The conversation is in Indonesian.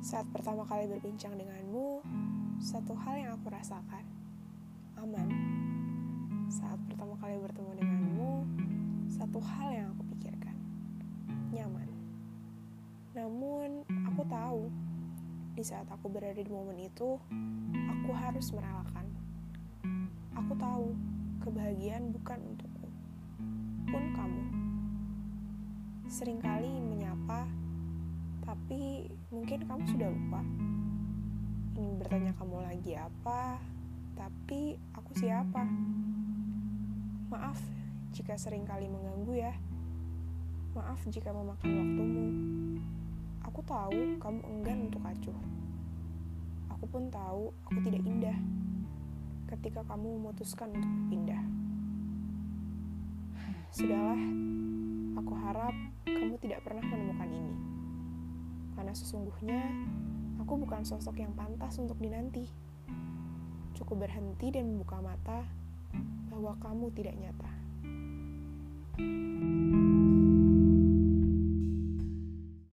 Saat pertama kali berbincang denganmu, satu hal yang aku rasakan, aman. Saat pertama kali bertemu denganmu, satu hal yang aku pikirkan, nyaman. Namun, aku tahu, di saat aku berada di momen itu, aku harus merelakan. Aku tahu, kebahagiaan bukan untukku, pun kamu. Seringkali menyapa, tapi mungkin kamu sudah lupa. Ingin bertanya kamu lagi apa, tapi aku siapa? Maaf jika sering kali mengganggu ya. Maaf jika memakan waktumu. Aku tahu kamu enggan untuk acuh. Aku pun tahu aku tidak indah ketika kamu memutuskan untuk pindah. Sudahlah, aku harap kamu tidak pernah menemukan ini. Karena sesungguhnya aku bukan sosok yang pantas untuk dinanti. Cukup berhenti dan membuka mata bahwa kamu tidak nyata. thank you